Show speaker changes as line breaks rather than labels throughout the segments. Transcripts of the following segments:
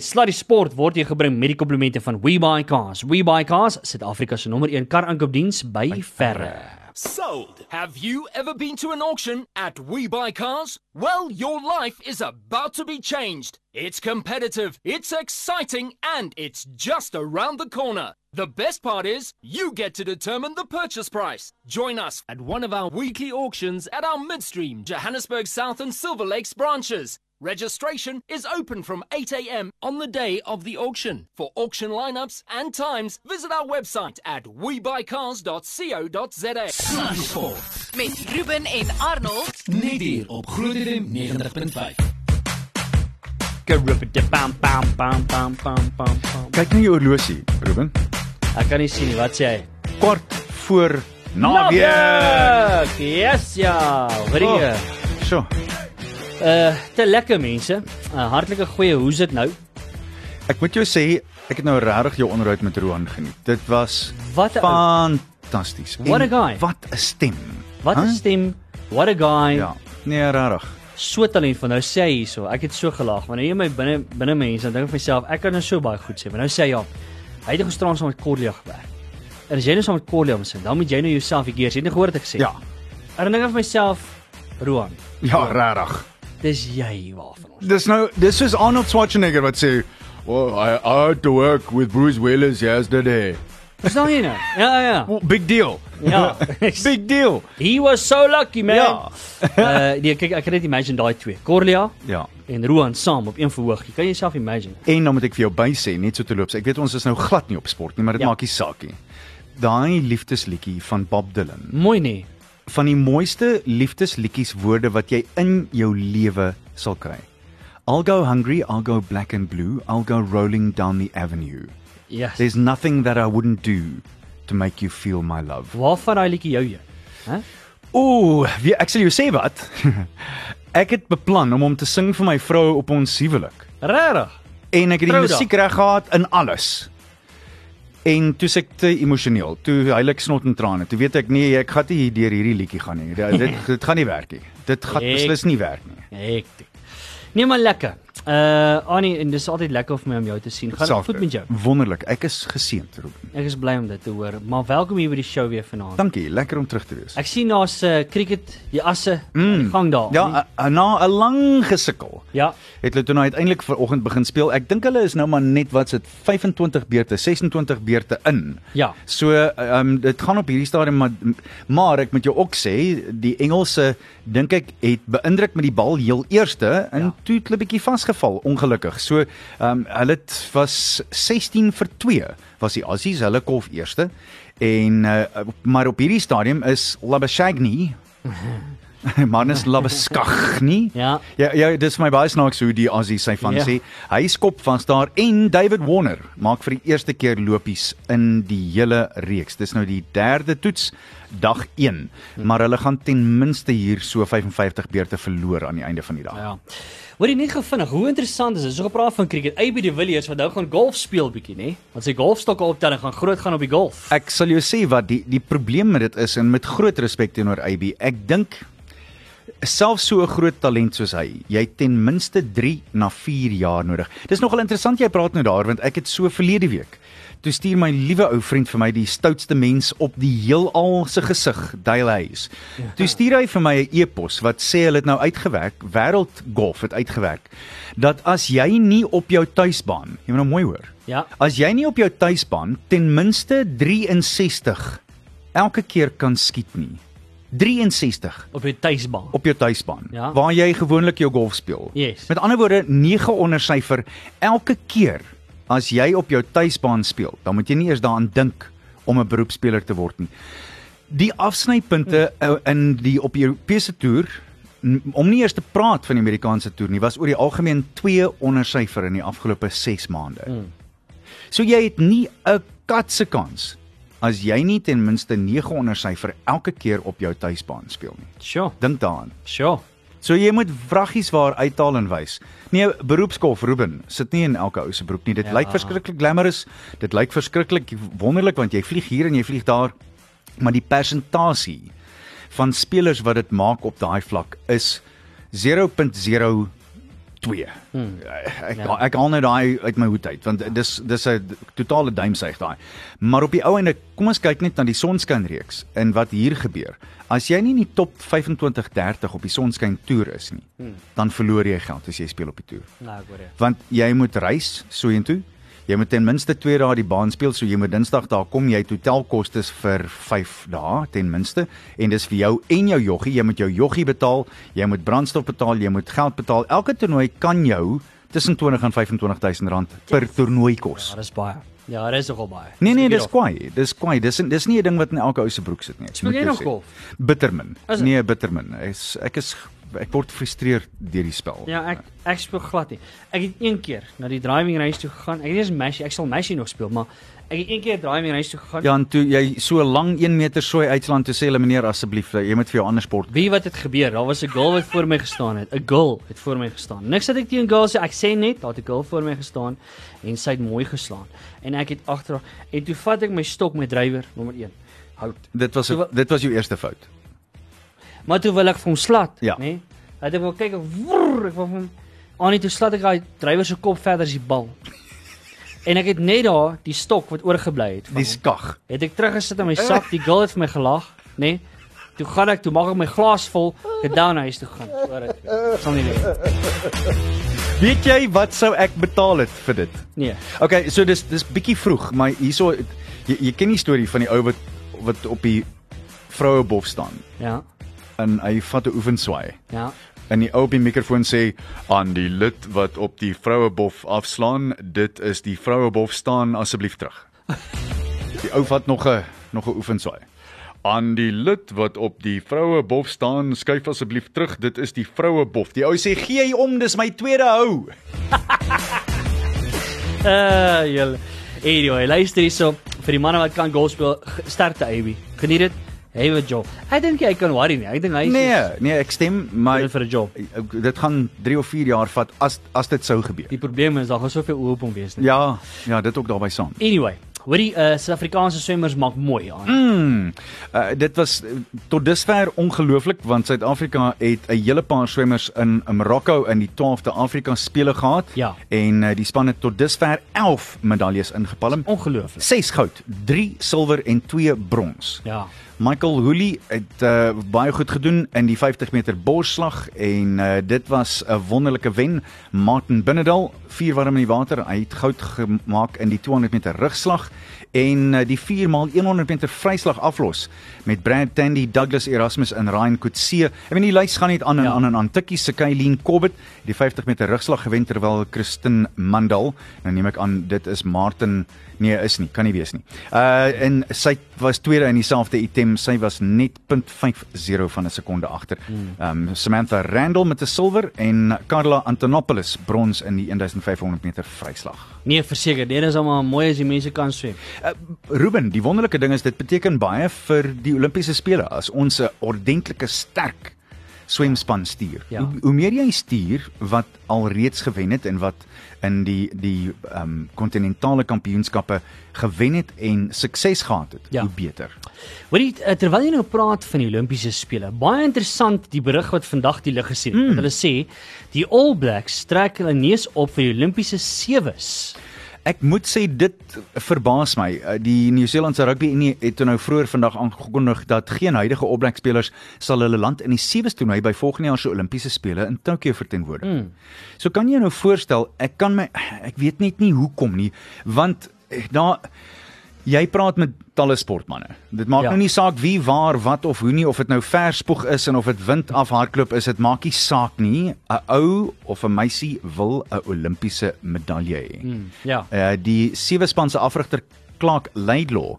Sluddy Sport word hier gebring met die komplimente van WeBuyCars. WeBuyCars, Suid-Afrika se nommer 1 kar aankoopdiens by verre.
Sold. Have you ever been to an auction at We Buy Cars? Well, your life is about to be changed. It's competitive, it's exciting, and it's just around the corner. The best part is, you get to determine the purchase price. Join us at one of our weekly auctions at our Midstream, Johannesburg South, and Silver Lakes branches. Registration is open from 8 a.m. on the day of the auction. For auction lineups and times, visit our website at webuycars.co.za.
Sport.
met Ruben en Arnold.
Net hier op Groot FM 90.5.
Bam bam bam bam bam bam. bam.
Kyk na jou horlosie, Ruben.
Ek kan nie sien nie, wat sê hy?
Kwart voor naweek.
Yes ja, weer.
Oh. So,
Uh te lekker mense. 'n uh, Hartlike goeie, hoe's dit nou?
ek moet jou sê, ek het nou regtig jou onderhoud met Roan geniet. Dit was
Wat
fantasties.
What a guy.
Wat 'n stem.
Wat 'n
Huh?
stem. What a guy.
Ja, nee, regtig.
So talentvol. Nou sê hy hierso, ek het so gelag want hy my binne binne mense dan dink ek vir myself, ek kan nou so baie goed sê, maar nou sê hy ja. Hy het gisteraan saam met Corlia gewerk. En as jy nou saam met Corlia moet sing, dan moet jy nou jouself hier keer. Jy het nie gehoor wat ek sê.
Ja.
En dan dink ek vir myself, Roan,
Ja, regtig.
Dis jy waarvan ons.
Dis nou dis soos Arnold Schwarzenegger wat sê, "Well, I, I had to work with Bruce Willis yesterday."
Verstaan jy nou? Ja, ja.
Well, big deal.
Ja.
big deal.
He was so lucky, man.
Ja.
uh nee, kyk, ek kan net imagine daai twee. Corlia
Ja.
en Roan saam op een verhoog. Jy kan jouself imagine.
En dan moet ek vir jou by sê, net so te loop. Ek weet ons is nou glad nie op sport nie, maar dit
Ja.
maak nie saak nie. Daai liefdesliedjie van Bob Dylan.
Mooi nee.
Van die mooiste liefdesliedjies woorde wat jy in jou lewe sal kry. I'll go hungry, I'll go black and blue, I'll go rolling down the avenue.
Yes.
There's nothing that I wouldn't do to make you feel my love.
Waarvan daai liedjie jou jy? Hæ?
Ooh, wie ek sal jou sê wat? ek het beplan om hom te sing vir my vrou op ons huwelik.
Regtig?
En ek het die
Troudag.
musiek reg gehad in alles. En toe ek te emosioneel. Toe heilig snot en trane. Toe weet ek nee, ek gaan nie hier deur hierdie liedjie gaan nie. Dit dit, dit gaan nie werk nie. Dit gaan beslis nie werk nie.
Hektiek. Nee maar lekker. Uh Annie, en dis altyd lekker vir my om jou te sien. Gaan dit goed met jou?
Wonderlik. Ek is geseënd, Ruben.
Ek is bly om dit te hoor. Maar welkom hier by die show weer vanaand.
Dankie. Lekker om terug te wees.
Ek sien daar's 'n uh, cricket, die asse, mm. die gang daar.
Ja, a- a- na 'n lang gesukkel.
ja.
Het hulle toe nou uiteindelik vanoggend begin speel. Ek dink hulle is nou maar net wat sit 25 beurte, 26 beurte in.
Ja.
So, ehm um, dit gaan op hierdie stadium maar maar ek moet jou ook sê, die Engelse dink ek het beïndruk met die bal heel eerste en
Ja.
toe het hulle bietjie vasgeval ongelukkig. So, ehm um, hulle was 16 vir 2 was die Aussies, hulle kolf eerste. En uh, maar op hierdie stadium is Labashagni Manus Labaskag nie.
Ja.
Ja, ja, dis my baie snaaks hoe die Aussie sy van
Ja.
sê. Hy skop vas daar en David Warner maak vir die eerste keer lopies in die hele reeks. Dis nou die derde toets dag 1, maar hulle gaan ten minste hier so 55 beurte verloor aan die einde van die dag.
Ja. Jy net gevinnig, hoe interessant is dit? So gepraat van cricket. AB de Villiers wat nou gaan golf speel bietjie, nê? Want sy golfstokke optel en gaan groot gaan op die golf.
Ek sal jou sê wat die die probleem met dit is en met groot respek teenoor AB. Ek dink selfs so 'n groot talent soos hy, jy het ten minste 3 na 4 jaar nodig. Dis nogal interessant jy praat nou daar want ek het so verlede week Toe stuur my liewe ou vriend vir my die stoutste mens op die heelal se gesig, Dale Hayes. Toe stuur hy vir my 'n e-pos wat sê hulle het nou uitgewerk, Wêreld Golf het uitgewerk dat as jy nie op jou tuisbaan, jy moet nou mooi hoor.
Ja.
As jy nie op jou tuisbaan ten minste 63 elke keer kan skiet nie. 63
Op jou tuisbaan.
op jou tuisbaan
Ja.
waar jy gewoonlik jou golf speel.
Yes.
Met ander woorde 9 onder syfer elke keer as jy op jou tuisbaan speel, dan moet jy nie eers daaraan dink om 'n beroepspeler te word nie. Die afsnypunte uh, in die op Europese toer om nie eers te praat van die Amerikaanse toer nie, was oor die algemeen 2 onder syfer in die afgelope 6 maande.
Mm.
So jy het nie 'n kat se kans as jy nie ten minste 9 onder syfer elke keer op jou tuisbaan speel nie.
Sure.
Dink daaraan.
Sure.
So jy moet vraggies waar uithaal en wys. Nee, beroepskof Ruben sit nie in elke ou se broek nie. Dit
Ja.
lyk verskriklik glamorous. Dit lyk verskriklik wonderlik want jy vlieg hier en jy vlieg daar. Maar die persentasie van spelers wat dit maak op daai vlak is 0.02 2. Hmm. Ek ja. ek haal net daai uit my hoed uit want dis dis 'n totale duimsuig daai. Maar op die ou einde, kom ons kyk net na die sonskynreeks en wat hier gebeur. As jy nie in die top 25 30 op die sonskyn toer is nie, hmm. dan verloor jy geld as jy speel op die toer.
Nou, ek hoor jy.
Want jy moet reis soheentoe. Jy moet ten minste 2 dae die baan speel, so jy moet Dinsdag daar kom jy het hotelkoste vir 5 dae ten minste en dis vir jou en jou joggie, jy moet jou joggie betaal, jy moet brandstof betaal, jy moet geld betaal. Elke toernooi kan jou tussen 20 en 25000 rand per toernooi kos.
Ja, dis baie. Ja, dit is nogal baie.
Nee nee, dis kwaai. Dis kwaai. Dis dis nie 'n ding wat in elke ou se broek sit nie.
Speel jy nog golf?
Bittermin. Nee, bittermin. Ek is ek is ek word gefrustreer deur die spel.
Ja, ek ek speel glad nie. Ek het een keer na die driving range toe gegaan. Ek het eers Messi, ek sal Messi nog speel, maar ek het een keer driving range toe gegaan.
Ja, en toe jy so lank 1 meter sooi uitslaan toe sê hulle meneer asseblief, jy moet vir jou ander sport.
Wie wat het gebeur? Daar was 'n girl wat voor my gestaan het. 'n Girl het voor my gestaan. Niks dat ek teen girls sê, ek sê net daar het 'n girl voor my gestaan en sy het mooi geslaan. En ek het agter en toe vat ek my stok met drywer nommer 1. Hout.
Dit was
So
dit was jou eerste fout.
Maar toe wil ek vir hom slat,
Ja.
nê? Nee? Het ek wil kyk, woer, ek wil vir hom aan nie toe slat ek daai drywer se kop verder as die bal. En ek het net daar die stok wat oorgebly het. van
Die skag.
Het ek teruggesit in my sak, die girl het vir my gelag, nê? Nee? Toe gaan ek, toe maak ek my glas vol, het down huis toe gaan. Hoor dit. Sal nie weet.
Weet jy wat sou ek betaal het vir dit?
Nee.
Okay, so dis dis bietjie vroeg, maar hierso jy, jy ken die storie van die ou wat wat op die vroue bof staan
Ja.
En hy vat 'n oefenswaai.
Ja.
En die ou op die mikrofoon sê aan die lid wat op die vroue bof afslaan, dit is die vroue bof staan asseblief terug. Die ou vat nog 'n nog 'n oefenswaai. Aan die lid wat op die vroue bof staan, skuif asseblief terug, dit is die vroue bof. Die ou sê gee hy om, dis my tweede hou.
Uh, julle. Anyway, luister hierso vir die manne wat kan golf speel, sterkte Abby. Geniet dit. A job. Ek dink jy kan worry nie. Ek dink hy is
Nee, nee, ek stem, maar
vir 'n job.
dit gaan 3 of 4 jaar vat as as dit sou gebeur.
Die probleem is daar gaan soveel oop om wees. nie.
Ja, ja, dit ook daarbey saam.
Anyway, hoorie uh Suid-Afrikaanse swemmers maak mooi aan.
Mm, uh, dit was uh, tot dusver ongelooflik want Suid-Afrika het 'n hele paar swemmers in, in Marokko in die 12de Afrika spele gehad
Ja.
en uh, die span het tot dusver 11 medaljes ingepalm.
Ongelooflik.
6 goud, 3 silwer en 2 brons.
Ja.
Michael Hooley het uh, baie goed gedoen in die 50 meter borsslag en uh, dit was 'n wonderlike wen. Martin Binnendal, vier warm in die water, hy het goud gemaak in die 200 meter rugslag en uh, die 4 maal 100 meter vryslag aflos met Brad Tandy, Douglas Erasmus en Ryan Coetzee. Ek weet die lys gaan net aan en
Ja.
aan en aan. Tikkie se Kylien Cobbett, die 50 meter rugslag gewen terwyl Kristin Mandal, nou neem ek aan dit is Martin Nee, is nie, kan nie wees nie. Uh en sy was tweede in dieselfde item. Sy was net 0.50 van 'n sekonde agter. Um Samantha Randall met 'n silwer en Carla Antonopoulos brons in die 1500 meter vryslag.
Nee, verseker, dit is almal mooi as die mense kan swem.
Uh, Ruben, die wonderlike ding is dit beteken baie vir die Olimpiese spele as ons 'n ordentlike sterk swemspan stuur.
Ja.
Hoe, hoe meer jy stuur wat alreeds gewen het en wat in die die ehm um, kontinentale kampioenskappe gewen het en sukses gehad het,
Ja.
hoe beter.
Hoorie, eh, terwyl jy nou praat van die Olimpiese spele, baie interessant die berig wat vandag die lig gesien het. Mm. Hulle sê die All Blacks trek hulle neus op vir die Olimpiese sewes.
Ek moet sê dit verbaas my. Uh, Die Nieu-Seelandse rugby Unie het toe nou vroeër vandag aangekondig dat geen huidige opbrekspelers sal hulle land in die sewe toernooi by volgende jaar se Olimpiese spele in Tokio verteenwoordig. Mm. So kan jy nou voorstel, ek kan my ek weet net nie hoekom nie, want eh, daar jy praat met talle sportmense. Dit maak
Ja.
nou nie saak wie, waar, wat of hoe nie of dit nou verspoeg is en of dit wind af hardloop is, dit maak nie saak nie. 'n Ou of 'n meisie wil 'n Olimpiese medalje hê.
Mm, ja.
Uh die sewe span se afrigter Clark Laidlaw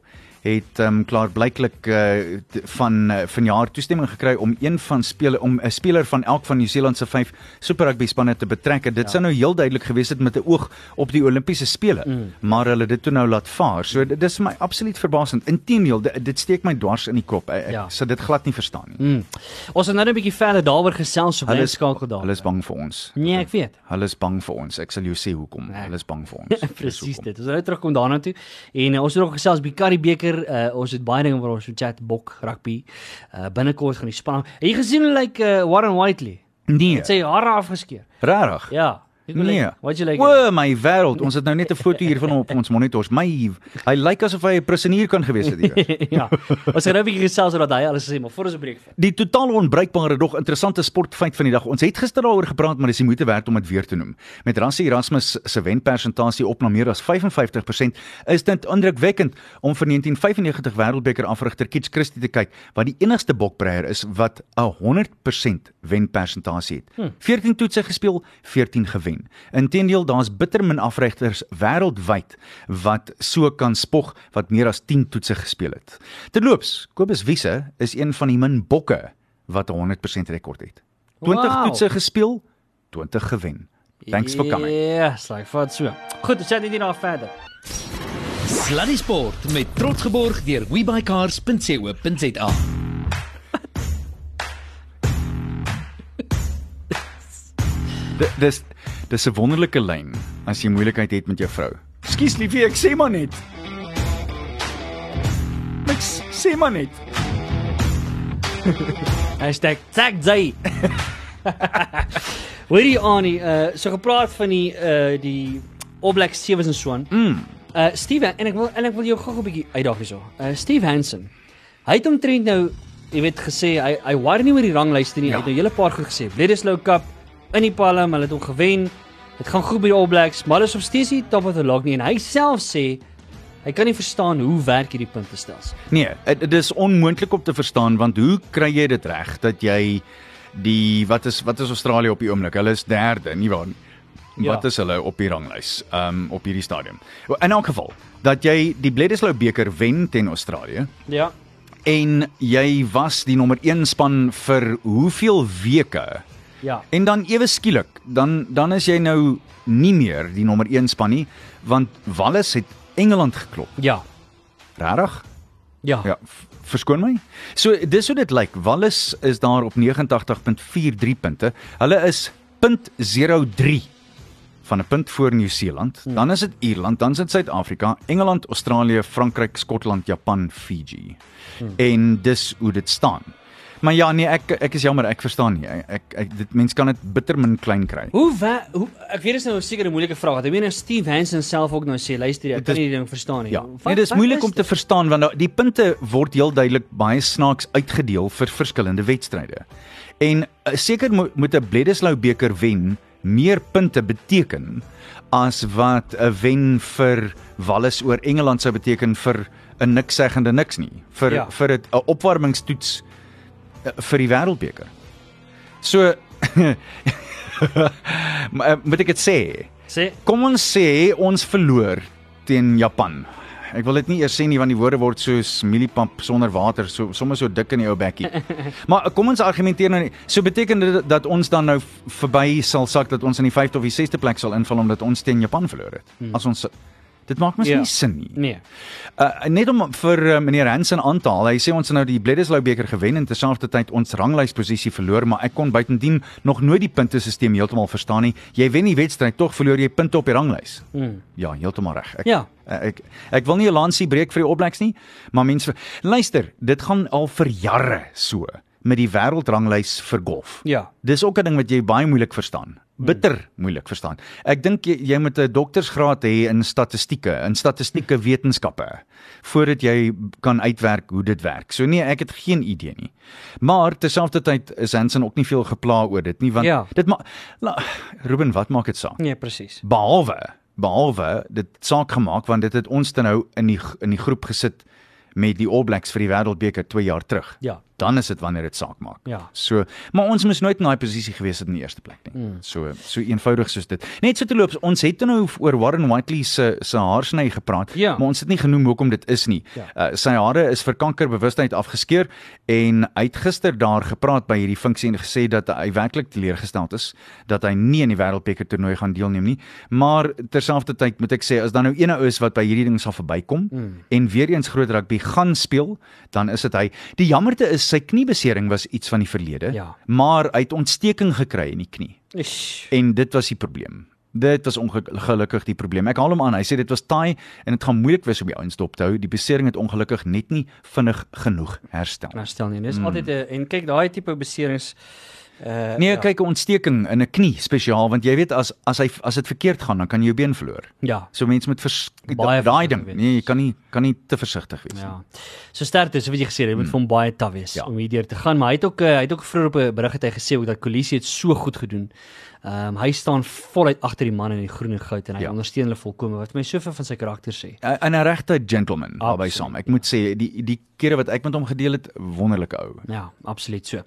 het um, klaar blyklik uh, van uh, vanjaar toestemming gekry om een van spele om 'n speler van elk van Nieu-Seeland se 5 Super Rugby spanne te betrek. Dit ja. sou nou heel duidelik gewees het met 'n oog op die Olimpiese spele, mm. maar hulle het dit toe nou laat vaar. So dit is my absoluut verbasend. Inteendeel, dit, dit steek my dwars in die kop. Ek
Ja.
ja. sou dit glad nie verstaan nie.
Mm. Ons gaan nou net 'n bietjie verder daaroor gesels op die skakel daar.
Hulle is bang vir ons.
Nee, ek weet.
Hulle is bang vir ons. Ek sal jou sê hoekom.
Nee.
Hulle is bang vir ons.
Presies dit. Ons gaan nou terugkom daarna toe. En uh, ons het ook gesels by Currie beker. Uh, ons het baie dinge waar ons moet chat bok rugby. Uh, binnekort gaan die span. Het jy gesien hoe lyk like, uh, Warren Whiteley?
Nee,
Het sy hare afgeskeer.
regtig.
Ja.
Nee.
like- Wat jy like?
O my wêreld, ons het nou net 'n foto hier van hom op ons monitors. My hy lyk asof hy 'n prisionier kan gewees het hier.
ja. Ons gaan nou 'n bietjie gesels oor dat hy alles sê, maar voor ons 'n breek.
Die totaal onbruikbare dog interessante sportfeit van die dag. Ons het gister daaroor gepraat, maar dis die moeite werd om dit weer te noem. Met Rassie Erasmus se wenpersentasie op na meer as 55%, is dit indrukwekkend om vir 1995 Wêreldbeker afrigter Kitch Christie te kyk, wat die enigste bokbreier is wat 'n 100% wenpersentasie het.
Hm.
14 toetse gespeel, 14 gewen. Inteendeel, daar's bitter min afrigters wêreldwyd wat so kan spog wat meer as 10 toetse gespeel het. Terloops, Kobus Wiese is een van die min bokke wat 'n 100% rekord het. 20
Wow.
toetse gespeel, 20 gewen. Thanks for coming.
Yes, like vat so. Goed, ons net hier na verder.
Sluddy Sport met trots geborg deur webycars.co.za.
D- Dis dis 'n wonderlike lyn as jy moeilikheid het met jou vrou. Ekskuus liefie, ek sê maar net. Ek sê maar net.
Hashtag tag day. Hoorie Annie, uh so gepraat van die uh die All Black Sevens en so aan.
Mm.
Uh Steve en ek wil en ek wil jou gou 'n bietjie uitdaag hierso. Uh Steve Hansen. Hy het omtrent nou, jy weet gesê hy hy worry nie oor die ranglys nie.
Ja.
Hy het nou 'n hele paar goed gesê. Bledisloe Cup in die Palm, hulle het hom gewen. Dit gaan goed by die All Blacks, maar hulle is op steeds nie top of the log nie en hy self sê hy kan nie verstaan hoe werk hierdie puntestelsel.
Nee, dit is onmoontlik om te verstaan want hoe kry jy dit reg dat jy die wat is wat is Australië op die oomblik? Hulle is derde, nie waar nie?
Ja.
Wat is hulle op die ranglys? Um op hierdie stadium. In elk geval dat jy die Bledisloe beker wen teen Australië
Ja.
en jy was die nommer 1 span vir hoeveel weke?
Ja.
En dan ewe skielik, dan dan is jy nou nie meer die nommer 1 span nie, want Wallis het Engeland geklop.
Ja.
Regtig?
Ja.
Ja, verskoon my. So dis hoe dit lyk. Wallis is daar op 89.43 punte. Hulle is 0.03 van 'n punt voor Nieu-Seeland. Hmm. Dan is dit Ierland, dan is dit Suid-Afrika, Engeland, Australië, Frankryk, Skotland, Japan, Fiji. Hmm. En dis hoe dit staan. Maar ja, nee, ek ek is jammer, ek verstaan nie. Ek ek, dit mens kan dit bitter min klein kry.
Hoe, wa, hoe ek weet dit is nou 'n moeilike vraag. Ek weet nou Steve Hansen self ook nou sê, luister, ek
Dit
kan
is-
nie die ding verstaan nie.
Ja,
Wat-
nee, dis
wat
moeilik
is
om te
dit?
verstaan want nou, die punte word heel duidelik baie snaaks uitgedeel vir verskillende wedstryde. En uh, seker mo moet 'n Bledisloe beker wen meer punte beteken as wat 'n wen vir Wallis oor Engeland sou beteken vir 'n niks seggende niks nie. Vir
Ja.
vir 'n 'n opwarmingstoets uh, vir die wêreldbeker. So uh, moet ek dit sê?
sê
Kom ons sê ons verloor teen Japan. Ek wil dit nie eers sê nie want die woorde word soos mieliepap sonder water, so sommer so dik in die ou bekkie. Maar kom ons argumenteer nou nie. So beteken dit dat ons dan nou verby sal sak dat ons in die 5de of die 6de plek sal inval omdat ons teen Japan verloor het. As ons dit maak mos
Ja.
nie sin nie.
nee.
Uh, net om vir uh, meneer Hansen aan te haal. Hy sê ons het nou die Bledisloe beker gewen en terselfdertyd ons ranglysposisie verloor, maar ek kon buitendien nog nooit die puntesisteem heeltemal verstaan nie. Jy wen die wedstryd, tog verloor jy punte op die ranglys.
Mm.
Ja, heeltemal reg. Ek,
Ja.
Ek ek wil nie 'n lansie breek vir die All Blacks nie, maar mense luister, dit gaan al vir jare so met die wêreldranglys vir golf.
Ja.
Dis ook 'n ding wat jy baie moeilik verstaan. Bitter moeilik verstaan. Ek dink jy, jy moet 'n doktorsgraad hê in statistieke, in statistieke wetenskappe voordat jy kan uitwerk hoe dit werk. So nee, ek het geen idee nie. Maar terselfdertyd is Hansen ook nie veel gepla oor dit nie want
Ja.
dit maak Ruben, wat maak dit saak?
Nee, presies.
behalwe behalwe dit saak gemaak want dit het ons dan nou in die in die groep gesit met die All Blacks vir die Wêreldbeker 2 jaar terug.
Ja.
Dan is dit wanneer dit saak maak.
Ja.
So, maar ons moes nooit in daai posisie gewees het in die eerste plek nie. Mm. So so eenvoudig soos dit. Net so te loop, ons het nou oor Warren Whiteley se se haarsny gepraat,
Ja.
maar ons het nie genoem hoekom dit is nie.
Ja.
Uh, sy hare is vir kankerbewustheid afgeskeer en hy het gister daar gepraat by hierdie funksie en gesê dat hy werklik teleurgesteld is dat hy nie in die wêreldbeker toernooi gaan deelneem nie. Maar terselfdertyd moet ek sê as dan nou een ou is wat by hierdie ding sal verbykom mm. en weer eens groot rugby gaan speel, dan is dit hy. Die jammerte is sy kniebesering was iets van die verlede,
Ja.
maar hy het ontsteking gekry in die knie.
Ish.
En dit was die probleem. Dit was ongelukkig die probleem. Ek haal hom aan. Hy sê dit was taai en dit gaan moeilik wees om die ouens dop te hou. Die besering het ongelukkig net nie vinnig genoeg herstel.
herstel nie. Dis mm. altyd 'n en kyk daai tipe beserings Uh,
Nee, kyk 'n ontsteking in 'n knie spesiaal want jy weet as as hy as dit verkeerd gaan dan kan jy jou been verloor.
Ja.
So mense moet daai ding.
wees.
Nee, jy kan nie kan nie te versigtig wees nie.
Ja. So sterkte, so wat jy gesê het, dit moet vir hom baie taaf wees
Ja.
om hierdeur te gaan, maar hy het ook uh, hy het ook vroeër op 'n berig het hy gesê ook dat Kolisi het so goed gedoen. Ehm um, hy staan voluit agter die man in die groen en goud en hy
Ja.
ondersteun hulle volkome wat my soveel van sy karakter sê.
En 'n regte gentleman
Absoluut,
saam. Ek moet sê die die kere wat ek met hom gedeel het, wonderlike ou.
Ja, absoluut so.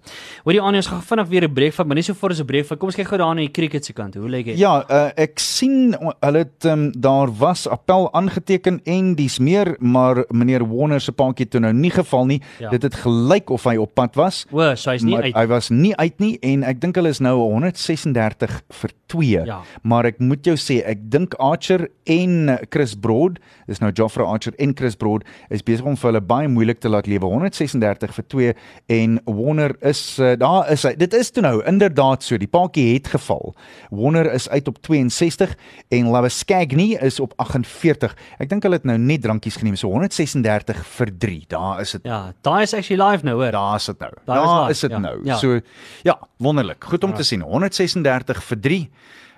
Hoor die ander ons gaan vinnig weer 'n breek vat, maar nie so voor as 'n breek vat. Kom ons kyk gou daar aan die cricket se kant. Hoe lyk dit?
Ja, uh, ek sien hulle het um, daar was appel aangeteken en dis meer, maar meneer Warner se paadjie toe nou nie geval nie.
Ja.
Dit het gelyk of hy op pad was.
O, so hy's nie uit.
Hy was nie uit nie en ek dink hulle is nou 136 vir 2.
Ja.
Maar ek moet jou sê, ek dink Archer en Chris Broad, dis nou Joffrey Archer en Chris Broad is besig om vir hulle baie moeilik te laat lewe. 136 vir 2 en Warner is uh, daar is hy. Dit is toe nou inderdaad so. Die paadjie het geval. Warner is uit op 62 en Lawaskagni is op 48. Ek dink hulle het nou net drankies geneem. So 136 vir 3. Daar is dit.
Ja, daai is actually live nou, hoor.
Daar is dit nou.
Daar live,
is dit
ja.
nou.
Ja.
So ja, wonderlik. Goed om te sien. 136 vir 3.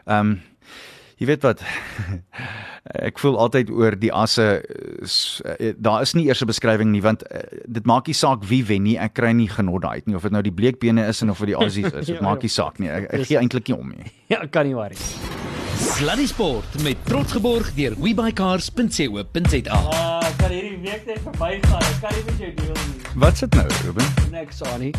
Ehm um, jy weet wat ek voel altyd oor die asse eh, daar is nie eers 'n beskrywing nie want uh, dit maak nie saak wie wen nie. Ek kry nie genot daai uit nie of dit nou die bleekbene is en of dit die Aussies is. Dit
Ja,
maak nie saak nie. Ek, ek gee eintlik nie om nie.
Ja, kan nie worry.
Sluddy Sport met trots geborg deur webycars.co.za.
Week net verbygaan. Ek kan nie met jou deel nie.
Wat sit nou, Ruben?
Niks aan nie.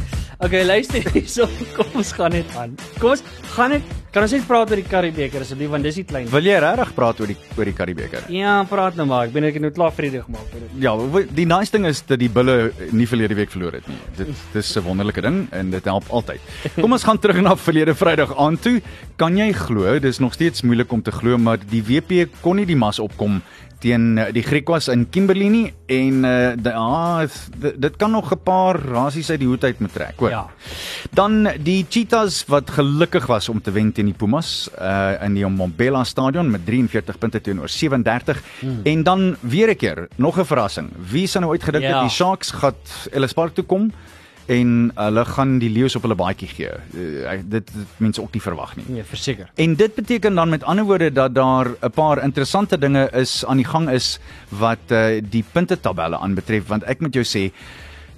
Okay, luister hierso. Kom ons gaan net aan. Kom ons gaan net kan ons net praat oor die Karibeker asseblief want dis nie klein.
Wil jy regtig praat oor die oor die Karibeker?
Ja, praat nou maar. Ek ben ek het nou klaar vrede gemaak vir dit.
Ja, die nice ding is dat die bulle nie verlede week verloor het nie. Dit dis 'n wonderlike ding en dit help altyd. Kom ons gaan terug na verlede Vrydag aan toe. Kan jy glo, dis nog steeds moeilik om te glo, maar die WP kon nie die mas opkom teen die Griekwas in Kimberley nie en uh, ah, dit, kan nog 'n paar rasies uit die hoed uit moet trek, hoor.
Ja.
Dan die Cheetahs wat gelukkig was om te wen teen die Pumas uh in die Mbombela stadion met 43 punte teenoor 37 hmm. en dan weer 'n keer nog 'n verrassing. Wie sou nou uitgedink het
Ja.
die Sharks gaan Ellis Park toe kom en hulle gaan die leeu's op hulle baadjie gee. Uh, dit, dit mense ook nie verwag nie.
Nee, verseker.
En dit beteken dan met ander woorde dat daar 'n paar interessante dinge is aan die gang is wat uh, die puntetabelle aanbetref want ek moet jou sê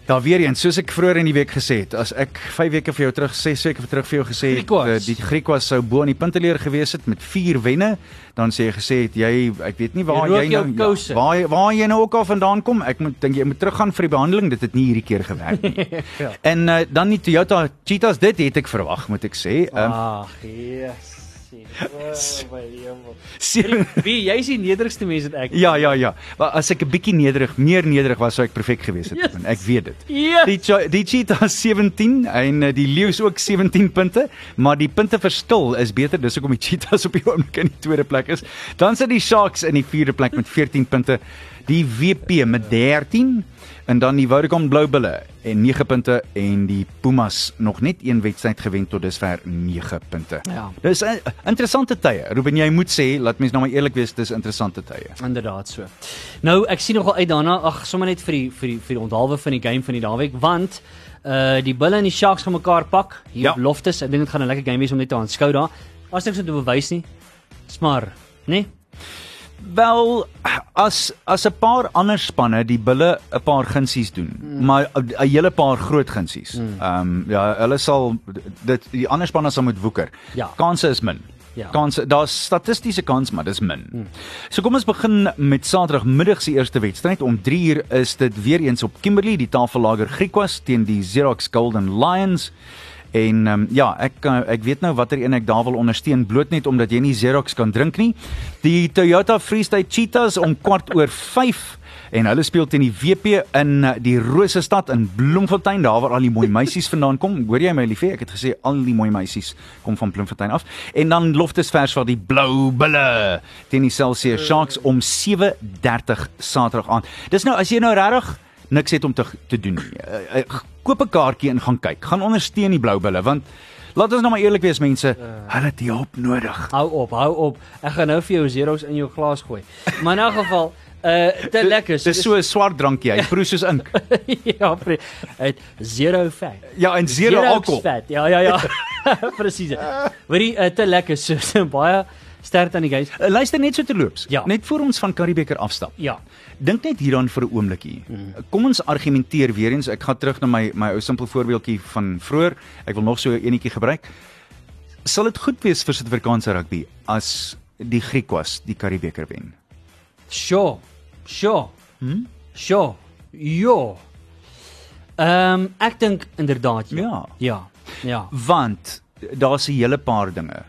daar weer eens soos ek vroeër in die week gesê het as ek 5 weke vir jou terug 6 weke vir terug vir jou gesê het
Griekwas.
uh, die Griekwas sou bo aan die punteleer gewees het met 4 wenne dan sê jy gesê het jy ek weet nie waar
Jy
jy nou
kouse.
waar waar jy nou ook al vandaan kom ek moet dink jy moet teruggaan vir die behandeling dit het nie hierdie keer gewerk nie
Ja.
en uh, dan die Toyota Cheetahs dit het ek verwag moet ek sê um,
Ag, yes. Oh, my hemel. Wie, jy's die nederigste mens wat ek.
Ja, ja, ja. Maar as ek 'n bietjie nederig, meer nederig was, sou ek perfek gewees het.
Yes.
Yes. Ek weet dit.
Yes.
Die Cho- die Cheetahs 17 en eh, die Leeu's ook 17 punte, maar die punteverskil is beter. Dis hoekom die Cheetahs op die oomblik in die tweede plek is. Dan sit die Sharks in die vierde plek met 14 punte, die WP met 13 en dan die Vodacom Blue Bulle en 9 punte en die Pumas nog net een wedstryd gewen tot dusver 9 punte.
Ja.
Dis 'n interessante tye. Ruben, jy moet sê, laat mens nou maar eerlik wees, dis interessante tye.
Inderdaad so. Nou, ek sien nogal uit daarna, ag, sommer net vir die vir die vir die onthaalwe van die game van die naweek, want uh die Bulle en die Sharks gaan mekaar pak hier
Ja.
op Loftus. Ek dink dit gaan 'n lekker game wees om net te aanskou daar. As niks om te bewys nie. Smar, né? Nee?
Wel as as 'n paar ander spanne die bulle 'n paar gunsies doen, mm. maar 'n hele paar groot gunsies. Ehm um, ja, hulle sal dit die ander spanne sal moet woeker.
Ja.
Kanse is min.
Ja.
Kanse daar's statistiese kans, maar dis min. Mm. So kom ons begin met Saterdagmiddag se eerste wedstryd om 3 uur is dit weer eens op Kimberley, die tafellager Griekwas teen die Xerox Golden Lions. En um, ja, ek uh, ek weet nou watter een ek daar wil ondersteun bloot net omdat jy nie Xerox kan drink nie. Die Toyota Freestyle Cheetahs om kwart oor 5 en hulle speel teen die WP in uh, die Rose stad in Bloemfontein daar waar al die mooi meisies vandaan kom. Hoor jy my liefie? Ek het gesê al die mooi meisies kom van Bloemfontein af. En dan Loftus vers vir die Blou Bulle teen die Celsius Sharks om 7:30 Saterdag aan. Dis nou as jy nou regtig niks het om te te doen nie. Koop 'n kaartjie en gaan kyk. Gaan ondersteun die Blou Bulle want laat ons nou maar eerlik wees mense, hulle het hulp nodig.
Hou op, hou op. Ek gaan nou vir jou zeros in jou glas gooi. Maar in elk geval, Uh te lekker.
Dis so 'n swart drankie, hy proe soos ink.
ja, pre- het zero fat.
Ja, en zero alkohol.
Fat. Ja, ja, ja. Presies. Hoorie, uh, te lekker so, so baie sterk aan die guys.
Uh, Luister net so terloops.
Ja.
Net voor ons van Karibeker afstap.
Ja.
Dink net hieraan vir 'n oombliekie.
Mm.
Kom ons argumenteer weer eens. Ek gaan terug na my my ou simpel voorbeeldjie van vroeër. Ek wil nog so 'n enetjie gebruik. Sal dit goed wees vir Suid-Afrikaanse rugby as die Griekwas die Karibeker wen?
Sure. Sure. Hm? Sure. Ja. Ehm um, ek dink inderdaad ja.
Ja.
Ja. Ja.
Want daar's 'n hele paar dinge.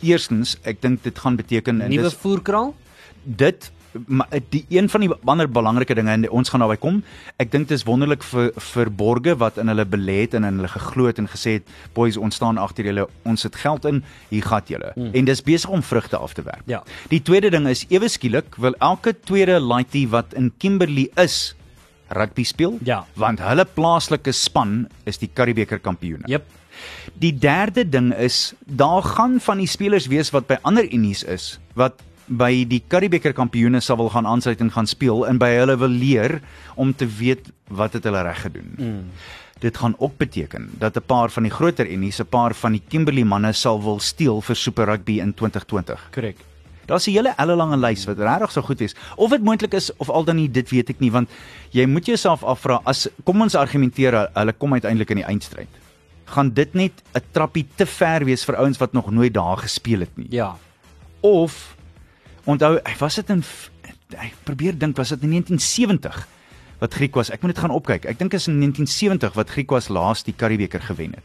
Eerstens, ek dink dit gaan beteken en
Nuwe voerkraal?
dit maar die een van die ander belangrike dinge en ons gaan daarby kom. Ek dink dit is wonderlik vir vir borge wat in hulle belê het en in hulle geglo het en gesê het boys ons staan agter julle, ons sit geld in, hier gat julle. Mm. En dis besig om vrugte af te werp.
Ja.
Die tweede ding is ewe skielik wil elke tweede laaitie wat in Kimberley is rugby speel
Ja.
want hulle plaaslike span is die Karibeker kampioene.
Jep.
Die derde ding is daar gaan van die spelers wees wat by ander unies is wat by die Karibeker kampioene sal wil gaan aansluit en gaan speel en by hulle wil leer om te weet wat het hulle reg gedoen. Mm. Dit gaan ook beteken dat 'n paar van die groter unies, 'n paar van die Kimberley manne sal wil steel vir Super Rugby in 2020.
Korrek.
Daar's 'n hele ellelange lys wat regtig sou goed wees. Of dit moontlik is of al dan nie, dit weet ek nie want jy moet jouself afvra as kom ons argumenteer hulle kom uiteindelik in die eindstryd. Gaan dit net 'n trappie te ver wees vir ouens wat nog nooit daar gespeel het nie?
Ja.
Of onthou, was dit in ek probeer dink was dit in 1970 wat Griek was. Ek moet dit gaan opkyk. Ek dink is in 1970 wat Griek was laas die Karibeker gewen het.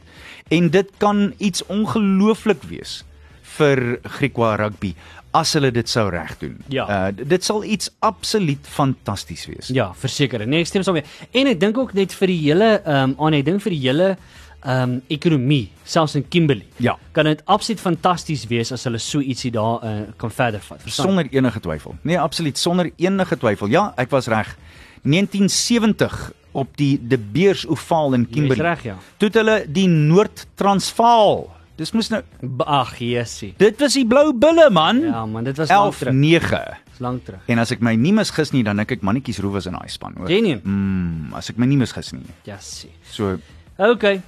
En dit kan iets ongelooflik wees vir Griekwa rugby as hulle dit sou reg doen.
Ja.
Uh dit sal iets absoluut fantasties wees.
Ja, verseker. Nee, ek stem saam jou. En ek dink ook net vir die hele ehm um, aan ek dink vir die hele ehm um, ekonomie, selfs in Kimberley.
Ja.
Kan dit absoluut fantasties wees as hulle so ietsie daar uh, kan verder vat. Verstaan?
Sonder enige twyfel. Nee, absoluut sonder enige twyfel. Ja, ek was reg. 1970 op die De Beers Oval in Kimberley.
reg, ja.
Toe het hulle die Noord-Transvaal. Dis mos nou
Ag, Jessie.
dit was die blou bulle man.
Ja, man, dit was lank terug.
11-9.
Dis lank terug.
En as ek my nie misgis nie, dan dink ek mannetjies roe was in daai span, hoor.
Jy?
Mm, as ek my nie misgis nie.
Jessie.
So
Okay.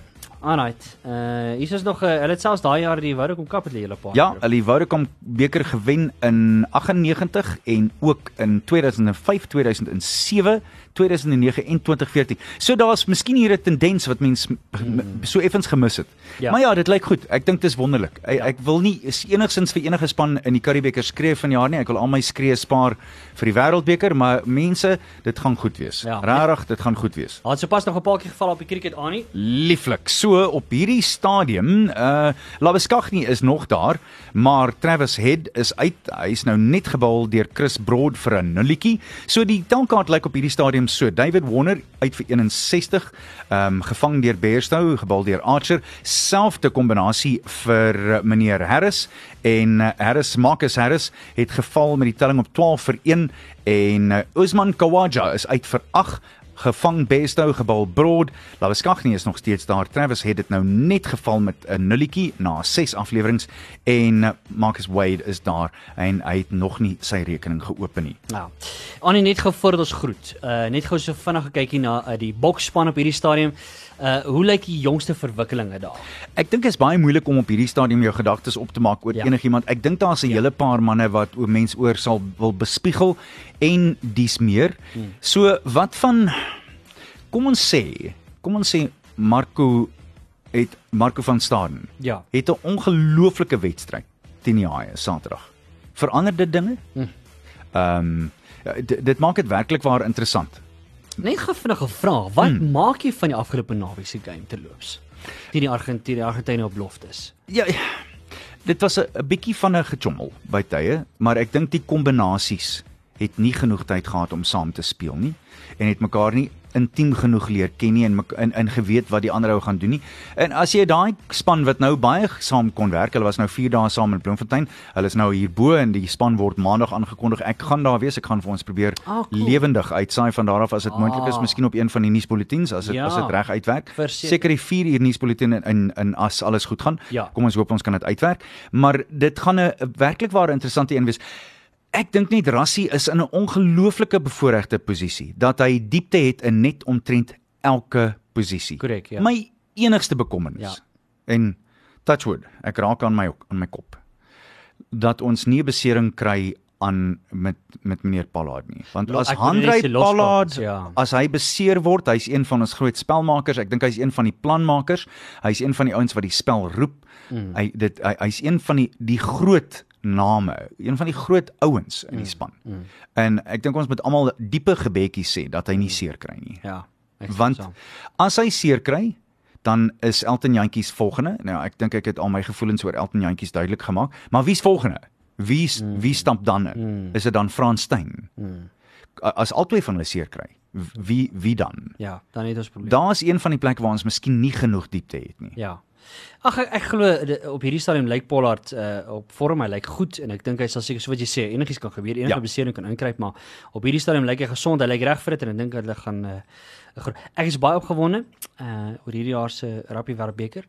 Alright. Uh hier is nog 'n uh, hulle het selfs daai jaar die Vodacom Cup het hulle paar.
ja, hulle die Vodacom beker gewen in 98 en ook in 2005, 2007, 2009 en 2014. So daar's miskien hier 'n tendens wat mens m- m- so effens gemis het.
Ja.
Maar ja, dit lyk goed. Ek dink dit is wonderlik. Ek, ek wil nie is enigsins vir enige span in die Karibeker skree van jaar nie. Ek wil al my skree spaar vir die Wêreldbeker, maar mense, dit gaan goed wees.
Ja.
Regtig, dit gaan goed wees.
Daar het sopas nog 'n paar keer geval op die cricket aan nie.
Lieflik. So op hierdie stadium, uh Labeskagni is nog daar, maar Travis Head is uit. Hy's nou net gebal deur Chris Broad vir 'n nulletjie. So die telkaart lyk op hierdie stadium so: David Warner uit vir 61, ehm um, gevang deur Bairstow, gebal deur Archer, selfde kombinasie vir uh, meneer Harris en uh, Harris Marcus Harris het geval met die telling op 12 vir 1 en uh, Usman Khawaja is uit vir 8 gevang Besto gebal Broad. Lawaskagni is nog steeds daar. Travis het dit nou net geval met 'n nulletjie na 6 afleweringe en Marcus Wade is daar en hy het nog nie sy rekening geopen nie.
Nou. Annie net gou voordat ons groet. Uh net gou so vinnig gekykie na uh, die boksspan op hierdie stadium. Uh hoe lyk die jongste verwikkelinge daar?
Ek dink dit is baie moeilik om op hierdie stadium jou gedagtes op te maak oor
Ja.
enigiemand. Ek dink daar's 'n ja. hele paar manne wat oor mens oor sal wil bespiegel en dis meer. Hmm. So wat van kom ons sê, kom ons sê Marco het Marco van Staden
Ja.
het 'n ongelooflike wedstryd teen die Haie Saterdag. Verander dit dinge? Ehm um, ja, dit- dit maak dit werklik waar interessant.
Net gou vinnig 'n vraag. Wat hmm. maak jy van die afgelope naweek se game terloops? Teen die Argentinië, die Argentynë op beloftes.
Ja, ja. dit was 'n 'n bietjie van 'n gechommel by tye, maar ek dink die kombinasies het nie genoeg tyd gehad om saam te speel nie en het mekaar nie intiem genoeg leer ken nie en en, en geweet wat die ander ou gaan doen nie. En as jy daai span wat nou baie saam kon werk, hulle was nou 4 dae saam in Bloemfontein. Hulle is nou hierbo en die span word maandag aangekondig. Ek gaan daar wees. Ek gaan vir ons probeer
Ah, cool.
lewendig uitsaai van daar af as dit
Ah.
moontlik is, miskien op een van die nuusbulletins as dit
Ja.
as dit reg uitwerk.
Verseker.
Seker die 4 uur nuusbulletin in, in in as alles goed gaan.
Ja.
Kom ons hoop ons kan dit uitwerk. Maar dit gaan 'n werklik waar interessante een wees. Ek dink net Rassie is in 'n ongelooflike bevoordeelde posisie dat hy diepte het in net omtrent elke posisie.
Korrek, ja.
My enigste bekommernis.
Ja.
En touchwood, ek raak aan my aan my kop dat ons nie besering kry aan met met meneer Pollard nie. Want as Handrey
loskapers,
Pollard
ja.
as hy beseer word, hy's een van ons groot spelmakers. Ek dink hy's een van die planmakers. Hy's een van die ouens wat die spel roep. Mm. Hy dit hy, hy's een van die die groot name, een van die groot ouens in die span. Mm. En ek dink ons moet almal diepe gebedjies sê dat hy nie seer kry nie.
Ja.
Want
saam.
as hy seer kry, dan is Elton Jantjies volgende. Nou ek dink ek het al my gevoelens oor Elton Jantjies duidelik gemaak, maar wie's volgende? Wie mm. wie stap dan in? Mm. Is dit dan Frans Steyn? Mm. As albei van hulle seer kry, wie wie dan?
Ja, dan het ons probleem.
Daar's een van die plekke waar ons miskien nie genoeg diepte het nie.
Ja. Ag ek, ek glo op hierdie stadium lyk Pollard uh, op vorm hy lyk goed en ek dink hy sal seker so wat jy sê enigiets kan gebeur enige
Ja.
besering kan inkruip maar op hierdie stadium lyk hy gesond hy lyk reg vir dit en ek dink hulle gaan uh, ek is baie opgewonde uh, oor hierdie jaar se Rappie Wêreldbeker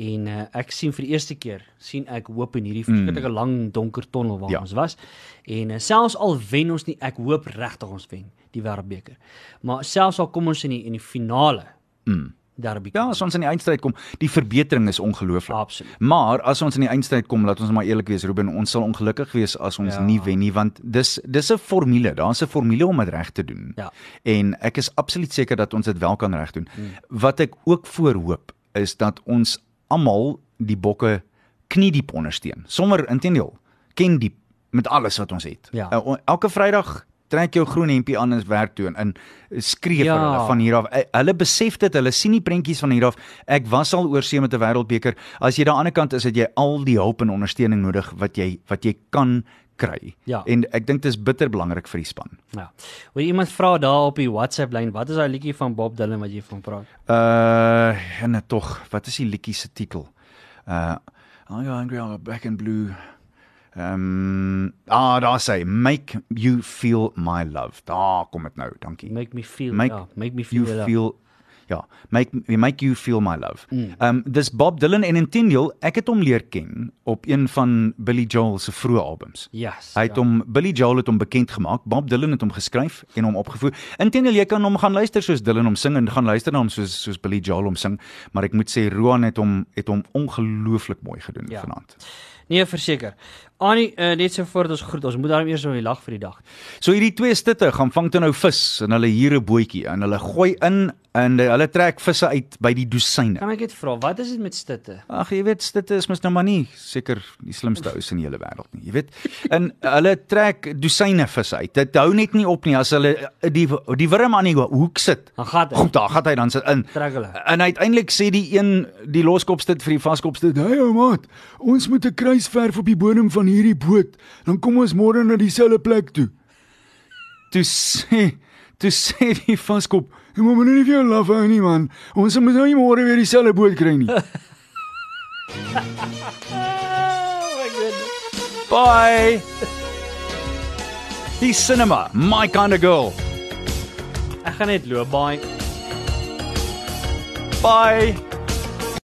en uh, ek sien vir die eerste keer sien ek hoop in hierdie verskriklike mm. lang donker tonnel waar
ja.
ons was en uh, selfs al wen ons nie ek hoop regtig ons wen die Wêreldbeker maar selfs al kom ons in die in die finale
Mm.
Derby
Ja, as ons in die eindstryd kom, die verbetering is ongelooflik.
absoluut
Maar as ons in die eindstryd kom, laat ons maar eerlik wees, Ruben, ons sal ongelukkig wees as ons
Ja.
nie wen nie, want dis dis 'n formule, daar's 'n formule om dit reg te doen.
Ja.
En ek is absoluut seker dat ons dit wel kan reg doen. Hmm. Wat ek ook voorhoop is dat ons almal die bokke kniediep ondersteun. Sommer intendeel, ken diep met alles wat ons het.
Ja.
Uh, elke Vrydag trek jou groen hempie aan en werk toe en, en skree
Ja.
vir hulle van hier af. Hulle besef dit, hulle sien die prentjies van hier af. Ek was al oor see met 'n wêreldbeker. As jy daan die ander kant is, het jy al die hulp en ondersteuning nodig wat jy wat jy kan kry.
Ja.
En ek dink dit is bitter belangrik vir die span.
Ja. Wil iemand vra daar op die WhatsApp lyn, wat is daai liedjie van Bob Dylan wat jy van praat?
Uh en tog, wat is die liedjie se titel? Uh I got angry, I got black and blue. Ehm um, ah daar sê make you feel my love. Daar kom dit nou. Dankie.
Make me feel
Make
ja, make me feel,
you
love.
feel ja, make make you feel my love. Ehm um, dis Bob Dylan en Intendial, ek het hom leer ken op een van Billy Joel se vroeë albums.
Yes.
Hy het
ja.
hom Billy Joel het hom bekend gemaak. Bob Dylan het hom geskryf en hom opgevoer. Inteendeel jy kan hom gaan luister soos Dylan hom sing en gaan luister na hom soos soos Billy Joel hom sing, maar ek moet sê Roan het hom het hom ongelooflik mooi gedoen ja. vanaand.
Nee, verseker. Annie, uh, net so voor ons groet. Ons moet daarom eers nou die lag vir die dag.
So hierdie twee stitte gaan vang toe nou vis en hulle hier 'n bootjie en hulle gooi in en hulle trek visse uit by die dosyne.
Kan ek net vra, wat is dit met stitte?
Ag jy weet stitte is mos nou maar nie seker die slimste ou in die hele wêreld nie. Jy weet. En hulle trek dosyne visse uit. Dit hou net nie op nie as hulle die die wurm aan die hoek sit.
Dan gaan dit.
Goed, daar gaan hy dan sit in.
Trek hulle.
En uiteindelik sê die een die loskopstit vir die vaskopstit, "Hey ou maat, ons moet 'n kruis verf op die bodem van hierdie boot. Dan kom ons môre na dieselfde plek toe." Toe sê toe sê die vaskop, "Jy moet my nou nie vir jou laf hou nie man. Ons moet nou nie môre weer dieselfde boot kry nie." Bye. Die cinema, my kind of girl.
Ek gaan net loop, bye.
Bye.